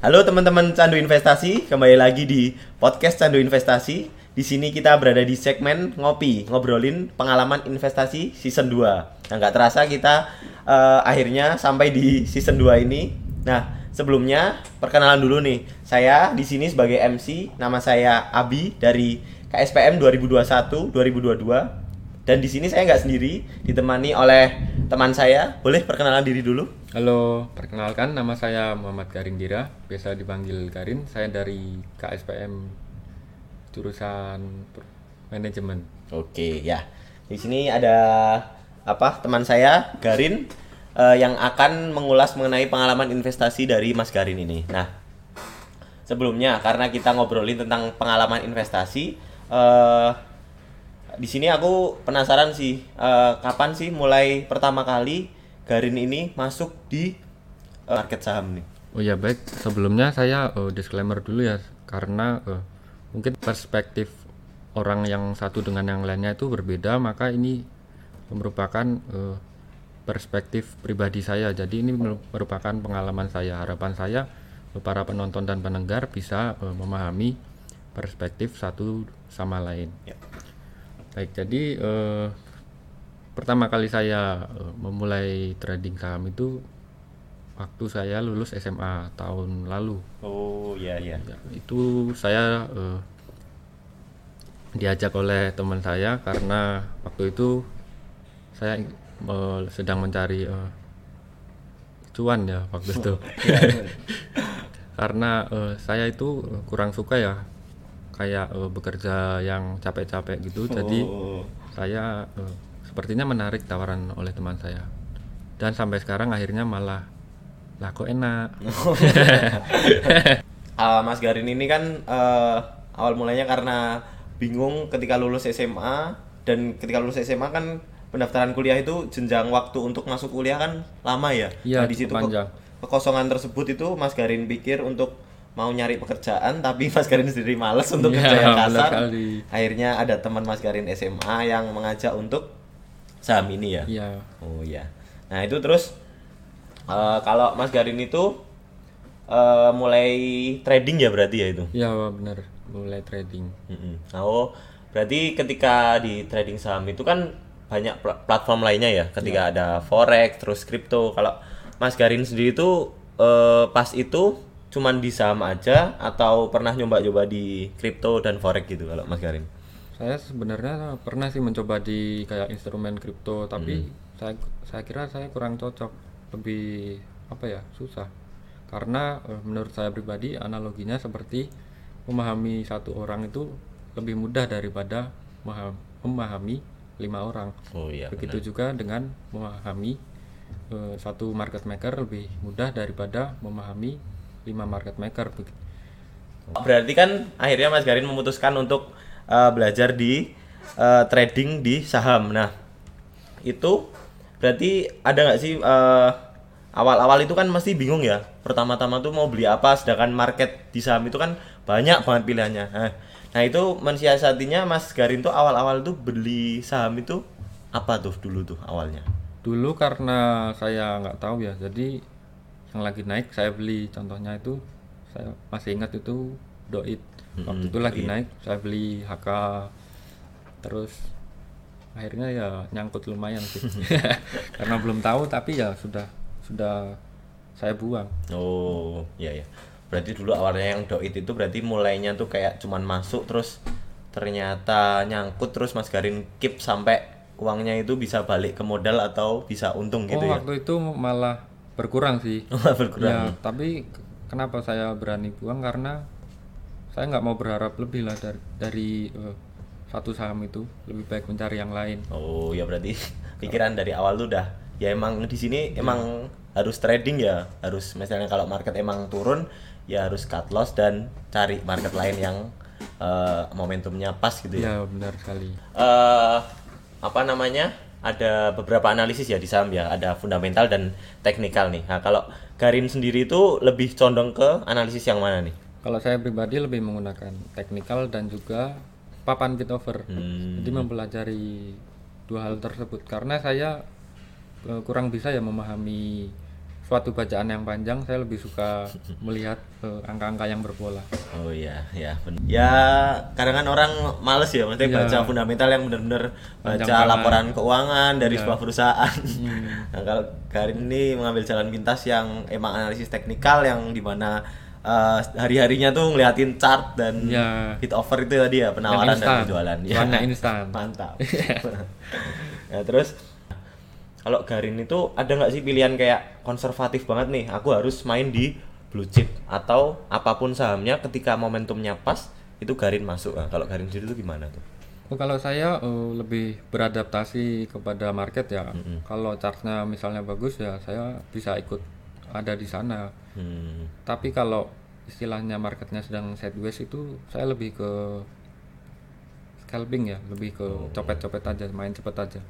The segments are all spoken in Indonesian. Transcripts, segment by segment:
Halo teman-teman Candu Investasi, kembali lagi di podcast Candu Investasi. Di sini kita berada di segmen ngopi, ngobrolin pengalaman investasi season 2. Nah, nggak terasa kita eh, akhirnya sampai di season 2 ini. Nah, sebelumnya perkenalan dulu nih. Saya di sini sebagai MC, nama saya Abi dari KSPM 2021-2022. Dan di sini saya nggak sendiri, ditemani oleh teman saya. Boleh perkenalan diri dulu? Halo, perkenalkan nama saya Muhammad Karin Dira, biasa dipanggil Karin. Saya dari KSPM jurusan manajemen. Oke, ya. Di sini ada apa? Teman saya Garin eh, yang akan mengulas mengenai pengalaman investasi dari Mas Garin ini. Nah, sebelumnya karena kita ngobrolin tentang pengalaman investasi, eh di sini aku penasaran sih eh, kapan sih mulai pertama kali Garin ini masuk di eh, market saham nih. Oh ya baik, sebelumnya saya eh, disclaimer dulu ya, karena eh, mungkin perspektif orang yang satu dengan yang lainnya itu berbeda, maka ini merupakan eh, perspektif pribadi saya. Jadi ini mer- merupakan pengalaman saya. Harapan saya eh, para penonton dan pendengar bisa eh, memahami perspektif satu sama lain. Ya. Baik, jadi eh, pertama kali saya eh, memulai trading saham itu waktu saya lulus SMA tahun lalu. Oh, iya iya. Ya, itu saya eh, diajak oleh teman saya karena waktu itu saya eh, sedang mencari eh, cuan ya waktu itu. karena eh, saya itu kurang suka ya kayak eh, bekerja yang capek-capek gitu. Jadi Oh. saya eh, sepertinya menarik tawaran oleh teman saya dan sampai sekarang akhirnya malah lah kok enak Ah, Mas Garin ini kan eh, awal mulanya karena bingung ketika lulus SMA dan ketika lulus SMA kan pendaftaran kuliah itu jenjang waktu untuk masuk kuliah kan lama ya. Iya, Nah, di situ ke- panjang. kekosongan tersebut itu Mas Garin pikir untuk mau nyari pekerjaan tapi Mas Garin sendiri males untuk Iya, kerja yang kasar. sekali. Akhirnya ada teman Mas Garin SMA yang mengajak untuk saham ini ya. Iya Oh iya. Nah itu terus eh, kalau Mas Garin itu eh, mulai trading ya berarti ya itu. iya benar mulai trading. Nah, oh berarti ketika di trading saham itu kan banyak pla- platform lainnya ya. Ketika ada forex, terus kripto. Kalau Mas Garin sendiri itu eh, pas itu cuman di saham aja atau pernah nyoba-nyoba di kripto dan forex gitu kalau Mas Garin? saya sebenarnya pernah sih mencoba di kayak instrumen kripto tapi saya saya kira saya kurang cocok lebih apa ya susah karena eh, menurut saya pribadi analoginya seperti memahami satu orang itu lebih mudah daripada memaham- memahami lima orang Oh iya. begitu juga dengan memahami eh, satu market maker lebih mudah daripada memahami lima market maker begitu Berarti kan akhirnya Mas Garin memutuskan untuk uh, belajar di uh, trading di saham. Nah, itu berarti ada nggak sih uh, awal-awal itu kan mesti bingung ya. Pertama-tama tuh mau beli apa, sedangkan market di saham itu kan banyak banget pilihannya. Nah, nah itu mensiasatinya Mas Garin tuh awal-awal tuh beli saham itu apa tuh dulu tuh awalnya? Dulu karena saya nggak tahu ya, jadi yang lagi naik saya beli. Contohnya itu saya masih ingat itu Doit. Waktu itu lagi naik saya beli HK. Terus akhirnya ya nyangkut lumayan sih. karena belum tahu tapi ya sudah sudah saya buang. Oh, iya ya. Berarti dulu awalnya yang doit itu berarti mulainya tuh kayak cuman masuk terus ternyata nyangkut terus Mas Garin keep sampai uangnya itu bisa balik ke modal atau bisa untung gitu oh, ya. waktu itu malah berkurang sih. Berkurang. Ya, tapi kenapa saya berani buang karena saya nggak mau berharap lebih lah dari dari eh, satu saham itu lebih baik mencari yang lain. Oh, ya berarti pikiran dari awal tuh udah ya emang di sini emang harus trading ya, harus misalnya kalau market emang turun ya harus cut loss dan cari market lain yang eh, momentumnya pas gitu ya. Ya benar sekali. eh apa namanya ada beberapa analisis ya di saham ya ada fundamental dan teknikal nih nah kalau Garin sendiri itu lebih condong ke analisis yang mana nih Kalau saya pribadi lebih menggunakan teknikal dan juga papan bit over. Hmm. Jadi mempelajari dua hal tersebut karena saya eh, kurang bisa ya memahami suatu bacaan yang panjang saya lebih suka melihat eh, angka-angka yang berpola Oh iya, ya. Ya kadang kan orang males ya, maksudnya Iya. baca fundamental yang benar-benar baca laporan keuangan dari Iya. sebuah perusahaan. Hmm. Nah kalau Karin ini mengambil jalan pintas yang emang analisis teknikal yang di mana eh, hari-harinya tuh ngeliatin chart dan Iya. hit over itu tadi ya penawaran dan penjualan. Ya. Warna instan. Mantap. nah terus kalau Garin itu ada nggak sih pilihan kayak konservatif banget nih? Aku harus main di blue chip atau apa pun sahamnya ketika momentumnya pas itu Garin masuk. Nah, kalau Garin sendiri itu gimana tuh? Oh, kalau saya eh, lebih beradaptasi kepada market ya. Kalau chartnya misalnya bagus ya saya bisa ikut ada di sana. Hmm. Tapi kalau istilahnya marketnya sedang sideways itu saya lebih ke scalping ya, lebih ke copet-copet aja, main cepet aja.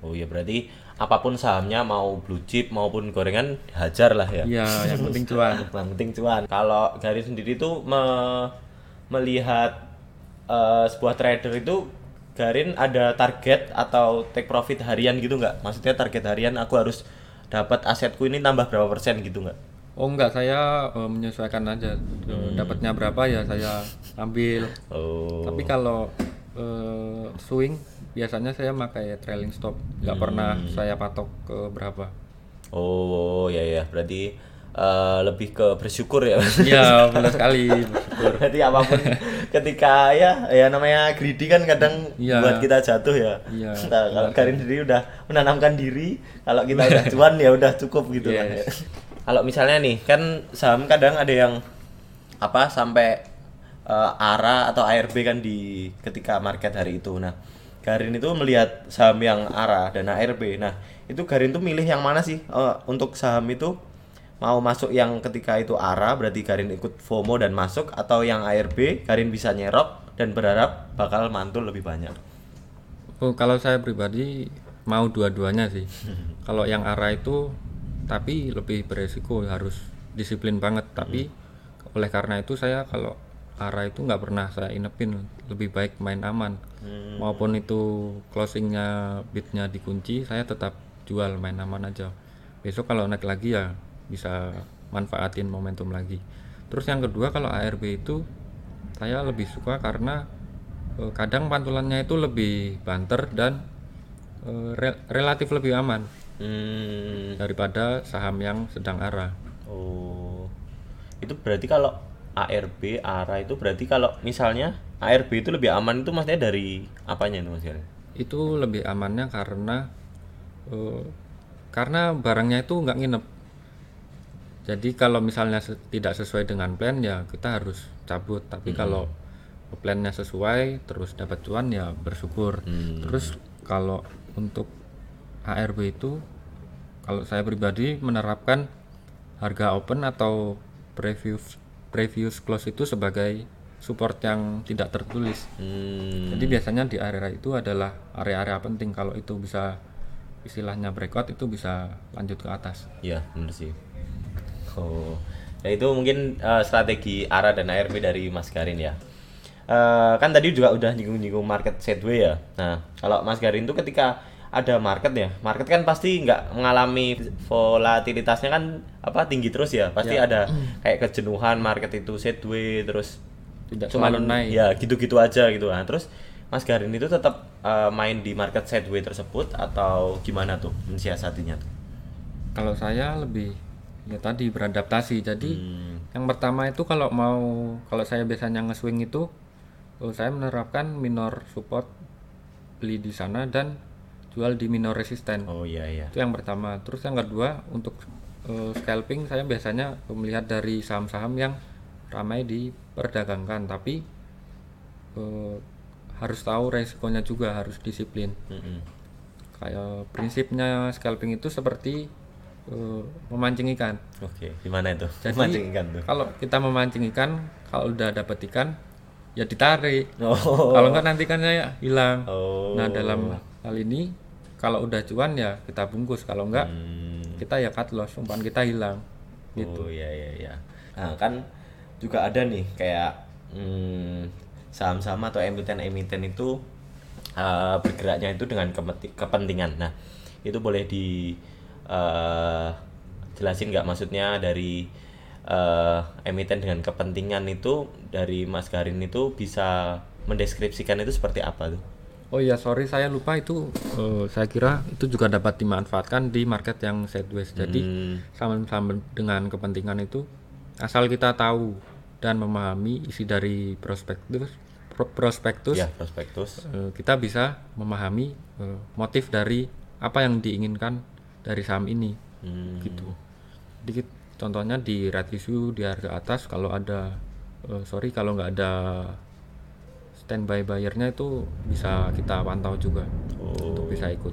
Oh iya berarti apa pun sahamnya mau blue chip maupun gorengan hajar lah ya. Iya, yang penting cuan. Yang penting cuan. Kalau Garin sendiri tuh me- melihat eh, sebuah trader itu Garin ada target atau take profit harian gitu nggak? Maksudnya target harian aku harus dapat asetku ini tambah berapa persen gitu nggak? Oh enggak, saya eh, menyesuaikan aja. Eh, Dapatnya berapa ya saya ambil. Oh. Tapi kalau eh, swing biasanya saya pakai trailing stop. Nggak pernah saya patok ke berapa. Oh ya ya berarti eh, lebih ke bersyukur ya. Iya, benar sekali. bersyukur. berarti apa pun ketika ya ya namanya greedy kan kadang Iya. buat kita jatuh ya. Iya. Nah, kalau Karin sendiri udah menanamkan diri, kalau kita udah cuan ya udah cukup gitu kan ya. Yes. Kalau misalnya nih kan saham kadang ada yang apa sampai eh, ARA atau ARB kan di ketika market hari itu. Nah, Garin itu melihat saham yang ARA dan ARB. Nah, itu Garin tuh milih yang mana sih Eh, untuk saham itu mau masuk yang ketika itu ARA berarti Garin ikut FOMO dan masuk atau yang ARB Garin bisa nyerok dan berharap bakal mantul lebih banyak. Oh, kalau saya pribadi mau dua-duanya sih. kalau yang arah itu tapi lebih beresiko harus disiplin banget. Tapi oleh karena itu saya kalau arah itu nggak pernah saya inepin. Lebih baik main aman. Maupun itu closingnya bitnya dikunci, saya tetap jual main aman aja. Besok kalau naik lagi ya bisa manfaatin momentum lagi. Terus yang kedua kalau ARB itu saya lebih suka karena eh, kadang pantulannya itu lebih banter dan eh, re- relatif lebih aman Hmm. daripada saham yang sedang arah. Oh. Itu berarti kalau ARB, ARA itu berarti kalau misalnya ARB itu lebih aman itu maksudnya dari apanya itu Mas? Itu lebih amannya karena eh, karena barangnya itu nggak nginep. Jadi kalau misalnya se- tidak sesuai dengan plan ya kita harus cabut. Tapi kalau plannya sesuai terus dapat cuan ya bersyukur. Terus kalau untuk ARB itu kalau saya pribadi menerapkan harga open atau previous previous close itu sebagai support yang tidak tertulis. Hmm. Jadi biasanya di area itu adalah area-area penting kalau itu bisa istilahnya breakout itu bisa lanjut ke atas. Iya, bener sih. Oh. Ya itu mungkin eh, strategi ARA dan ARB dari Mas Garin ya. Eh, kan tadi juga udah nyinggung-nyinggung market sideways ya. Nah, kalau Mas Garin tuh ketika ada market ya, market kan pasti nggak mengalami volatilitasnya kan apa tinggi terus ya. Pasti ada kayak kejenuhan market itu sideways terus Tidak selalu naik. ya gitu-gitu aja gitu nah terus Mas Garin itu tetap eh, main di market sideways tersebut atau gimana tuh mensiasatinya tuh Kalau saya lebih ya tadi beradaptasi. Jadi Hmm. yang pertama itu kalau mau kalau saya biasanya nge-swing itu oh, saya menerapkan minor support beli di sana dan jual di minor resisten. oh iya iya Itu yang pertama. Terus yang kedua untuk eh, scalping saya biasanya melihat dari saham-saham yang ramai diperdagangkan, tapi eh, harus tahu resikonya juga harus disiplin. Mm-mm. Kayak prinsipnya scalping itu seperti eh, memancing ikan. oke gimana itu Jadi mancing ikan tuh kalau kita memancing ikan, kalau udah dapet ikan ya ditarik. oh Kalau enggak nanti ikannya ya hilang. oh Nah dalam hal ini kalau udah cuan ya kita bungkus, kalau enggak Hmm. kita ya cut loss, umpan kita hilang. Gitu. Oh iya iya iya. Nah kan juga ada nih kayak hmm, saham-saham atau emiten-emiten itu eh, bergeraknya itu dengan kepentingan. Nah itu boleh di eh, jelasin nggak maksudnya dari eh, emiten dengan kepentingan itu dari Mas Garin itu bisa mendeskripsikan itu seperti apa tuh? Oh iya, sorry saya lupa itu eh, saya kira itu juga dapat dimanfaatkan di market yang sideways. Jadi Hmm, sama-sama dengan kepentingan itu asal kita tahu dan memahami isi dari prospektus pro- prospektus ya prospektus. eh, kita bisa memahami eh, motif dari apa yang diinginkan dari saham ini Hmm, gitu. Jadi contohnya di red issue di harga atas kalau ada eh, sorry kalau nggak ada standby buyernya itu bisa kita pantau juga Oh, untuk bisa ikut.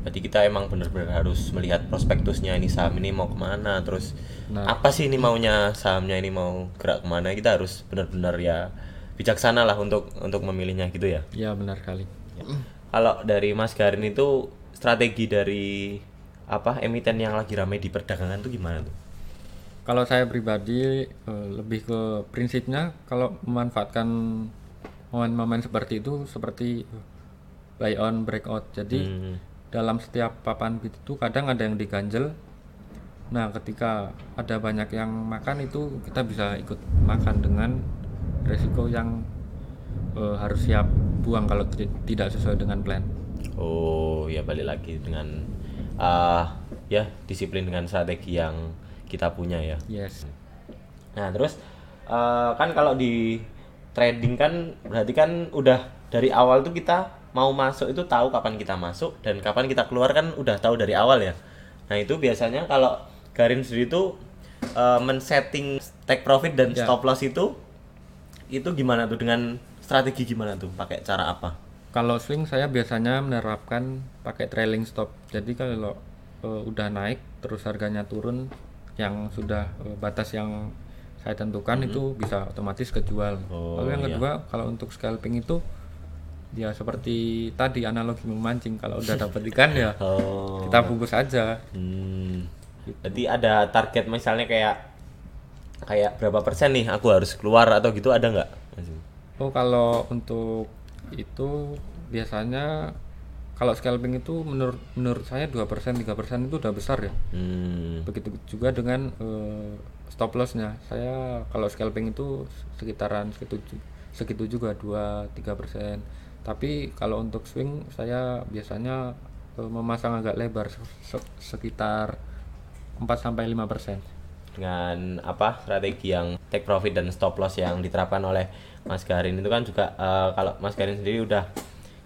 berarti kita emang benar-benar harus melihat prospektusnya ini saham ini mau ke mana, terus Nah. apa sih ini maunya sahamnya ini mau gerak ke mana? Kita harus benar-benar ya bijaksana lah untuk untuk memilihnya gitu ya. Ya benar sekali. Kalau dari Mas Garin itu strategi dari apa emiten yang lagi ramai di perdagangan tuh gimana tuh? Kalau saya pribadi eh, lebih ke prinsipnya kalau memanfaatkan momen-momen seperti itu seperti buy on breakout. Jadi Hmm, dalam setiap papan bid itu kadang ada yang diganjel. Nah, ketika ada banyak yang makan itu kita bisa ikut makan dengan resiko yang eh, harus siap buang kalau ti- tidak sesuai dengan plan. Oh ya balik lagi dengan ah ya disiplin dengan strategi yang kita punya ya. Yes. Nah terus eh, kan kalau di trading kan berarti kan udah dari awal tuh kita mau masuk itu tahu kapan kita masuk dan kapan kita keluar kan udah tahu dari awal ya. Nah itu biasanya kalau Garin sendiri itu eh, men-setting take profit dan Ya. stop loss itu itu gimana tuh dengan strategi gimana tuh pakai cara apa? Kalau swing saya biasanya menerapkan pakai trailing stop. Jadi kalau eh, udah naik terus harganya turun yang sudah eh, batas yang saya tentukan itu bisa otomatis kejual. Oh, Lalu yang iya. kedua kalau untuk scalping itu ya seperti tadi analogi memancing kalau udah dapat ikan ya Oh. kita bungkus aja. Hmm. Berarti ada target misalnya kayak kayak berapa persen nih aku harus keluar atau gitu ada nggak? Oh kalau untuk itu biasanya kalau scalping itu menurut menurut saya 2% 3% itu udah besar ya. Hmm. begitu juga dengan eh, stop lossnya. Saya kalau scalping itu sekitaran segitu segitu juga 2 3 persen. Tapi kalau untuk swing saya biasanya eh, memasang agak lebar se- se- sekitar 4 sampai 5 persen. Dengan apa strategi yang take profit dan stop loss yang diterapkan oleh Mas Garin itu kan juga eh, kalau Mas Garin sendiri udah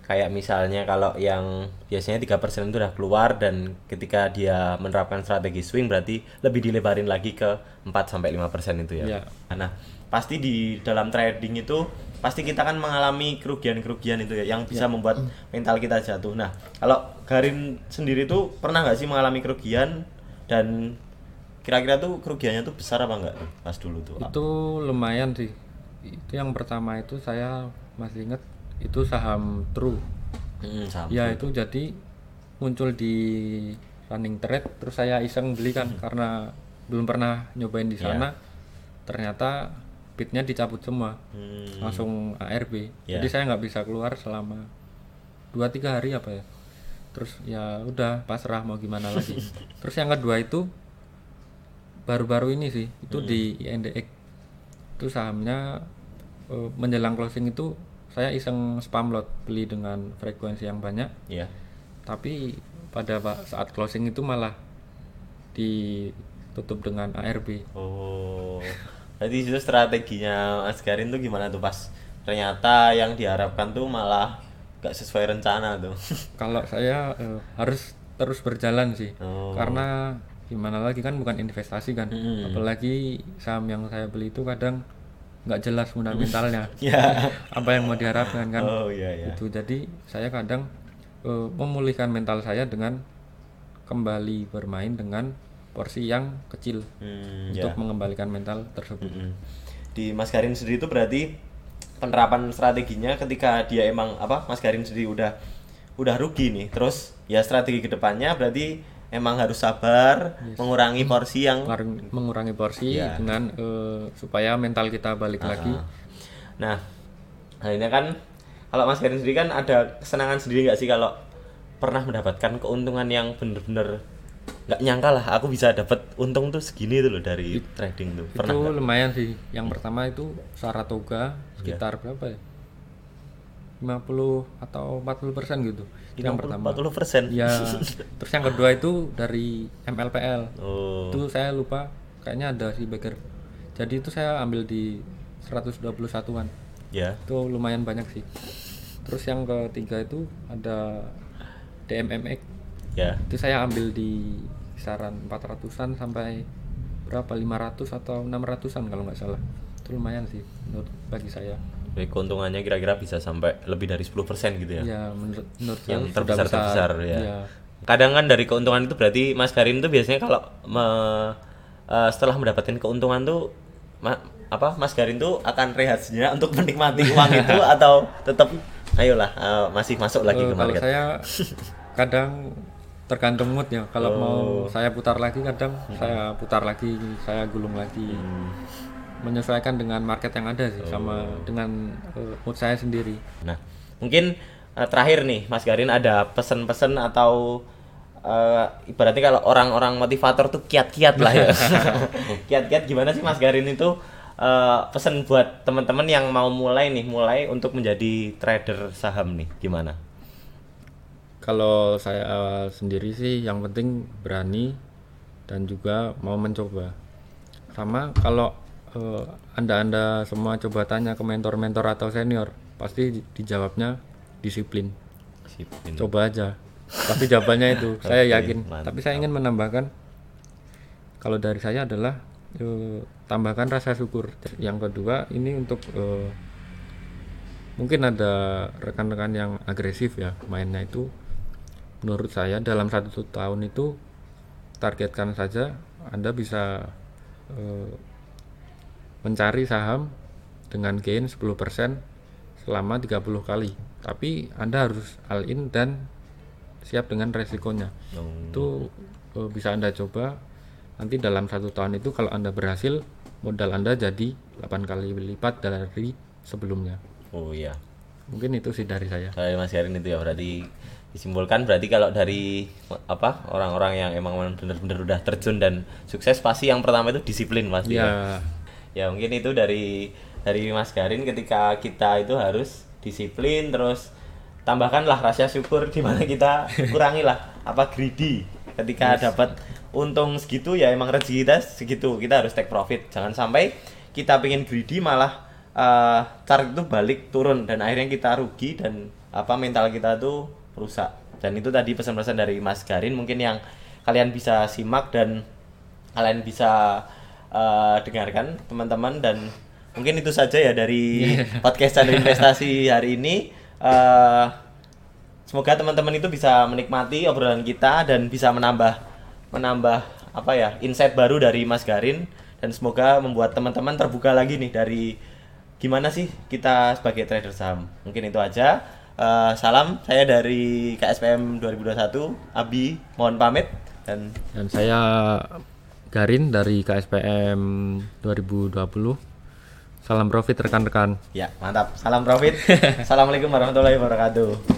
kayak misalnya kalau yang biasanya tiga persen itu udah keluar dan ketika dia menerapkan strategi swing berarti lebih dilebarin lagi ke 4 sampai 5 persen itu ya. Iya. Nah, pasti di dalam trading itu pasti kita kan mengalami kerugian-kerugian itu ya yang bisa membuat mental kita jatuh. Nah, kalau Garin sendiri tuh pernah nggak sih mengalami kerugian dan kira-kira tuh kerugiannya tuh besar apa enggak pas dulu tuh? itu lumayan sih itu yang pertama itu saya masih ingat itu saham True. Hmm, sama. ya itu jadi muncul di running trade terus saya iseng beli kan karena belum pernah nyobain di sana. Ternyata bitnya dicabut semua Hmm, langsung ARB Ya. jadi saya nggak bisa keluar selama dua tiga hari apa ya. Terus ya udah pasrah mau gimana lagi. Terus yang kedua itu baru-baru ini sih itu di INDX itu sahamnya eh, menjelang closing itu saya iseng spam lot beli dengan frekuensi yang banyak ya. tapi pada pa- saat closing itu malah ditutup dengan ARB Oh. Jadi itu strateginya Mas Garin tuh gimana tuh pas ternyata yang diharapkan tuh malah gak sesuai rencana tuh. kalau saya eh, harus terus berjalan sih Oh. karena gimana lagi kan bukan investasi kan Mm-mm. apalagi saham yang saya beli itu kadang nggak jelas fundamentalnya ya. apa yang mau diharapkan kan Oh iya ya. itu jadi saya kadang eh, memulihkan mental saya dengan kembali bermain dengan porsi yang kecil Hmm, untuk ya. mengembalikan mental tersebut Mm-mm. Di Mas Garin sendiri itu berarti penerapan strateginya ketika dia emang apa Mas Garin sendiri udah udah rugi nih. Terus ya strategi ke depannya berarti emang harus sabar, mengurangi porsi yang Mengurangi- porsi Iya. dengan eh, supaya mental kita balik lagi Ah. Nah, akhirnya kan kalau Mas Garin sendiri kan ada kesenangan sendiri nggak sih kalau pernah mendapatkan keuntungan yang bener-bener nggak nyangka lah aku bisa dapat untung tuh segini tuh loh dari trading tuh. Pernah itu nggak? lumayan sih yang pertama itu Saratoga sekitar berapa ya 50 atau 40 persen gitu. Itu yang pertama. 40 persen. ya terus yang kedua itu dari MLPL Oh. itu saya lupa kayaknya ada si Baker jadi itu saya ambil di 121-an Ya. itu lumayan banyak sih. Terus yang ketiga itu ada DMMX Ya. itu saya ambil di kisaran 400-an sampai berapa 500 atau 600-an kalau nggak salah. Itu lumayan sih menurut bagi saya Jadi keuntungannya kira-kira bisa sampai lebih dari 10% gitu ya. ya menurut menurut Yang terbesar besar. terbesar ya. Iya. Kadang kan dari keuntungan itu berarti Mas Karin tuh biasanya kalau me- eh, setelah mendapatkan keuntungan tuh ma- apa Mas Garin tuh akan rehat sejenak untuk menikmati uang itu atau tetap ayolah eh, masih masuk lagi Eh, ke kalau market. saya kadang tergantung mood ya kalau mau Oh. saya putar lagi kadang saya putar lagi saya gulung lagi Hmm. Menyesuaikan dengan market yang ada sih Oh. sama dengan eh, mood saya sendiri Nah, mungkin eh, terakhir nih Mas Garin ada pesan-pesan atau eh, ibaratnya kalau orang-orang motivator tuh kiat-kiat lah ya. kiat-kiat gimana sih Mas Garin itu eh, pesan buat teman-teman yang mau mulai nih, mulai untuk menjadi trader saham nih, gimana? kalau saya sendiri sih yang penting berani dan juga mau mencoba sama kalau eh, anda-anda semua coba tanya ke mentor-mentor atau senior pasti di- dijawabnya disiplin. Disiplin. coba aja. Pasti jawabannya itu saya yakin. mantap. tapi saya ingin menambahkan kalau dari saya adalah eh, tambahkan rasa syukur. Yang kedua ini untuk eh, mungkin ada rekan-rekan yang agresif ya mainnya itu. Menurut saya dalam satu tahun itu targetkan saja anda bisa mencari saham dengan gain 10% selama 30 kali tapi anda harus all in dan siap dengan resikonya Hmm. itu eh, bisa anda coba nanti dalam satu tahun itu kalau anda berhasil modal anda jadi 8 kali lipat dari sebelumnya Oh iya. mungkin itu sih dari saya Dari Mas Garin itu ya berarti disimpulkan berarti kalau dari apa orang-orang yang emang bener-bener udah terjun dan sukses pasti yang pertama itu disiplin pasti ya. ya ya mungkin itu dari dari Mas Garin ketika kita itu harus disiplin terus tambahkanlah rasa syukur di mana kita kurangilah. Apa greedy ketika dapat untung segitu ya emang rezeki kita segitu. Kita harus take profit. Jangan sampai kita pengen greedy malah eh chart itu balik turun dan akhirnya kita rugi dan apa mental kita tuh rusak. Dan itu tadi pesan-pesan dari Mas Garin mungkin yang kalian bisa simak dan kalian bisa eh, dengarkan teman-teman dan mungkin itu saja ya dari podcast Candu Investasi hari ini. Eh, semoga teman-teman itu bisa menikmati obrolan kita dan bisa menambah menambah apa ya insight baru dari Mas Garin. Dan semoga membuat teman-teman terbuka lagi nih dari gimana sih kita sebagai trader saham. Mungkin itu aja. Eh, salam saya dari KSPM 2021 Abi mohon pamit. Dan dan saya Garin dari KSPM 2020 salam profit rekan-rekan Ya, mantap. Salam profit. Assalamualaikum warahmatullahi wabarakatuh.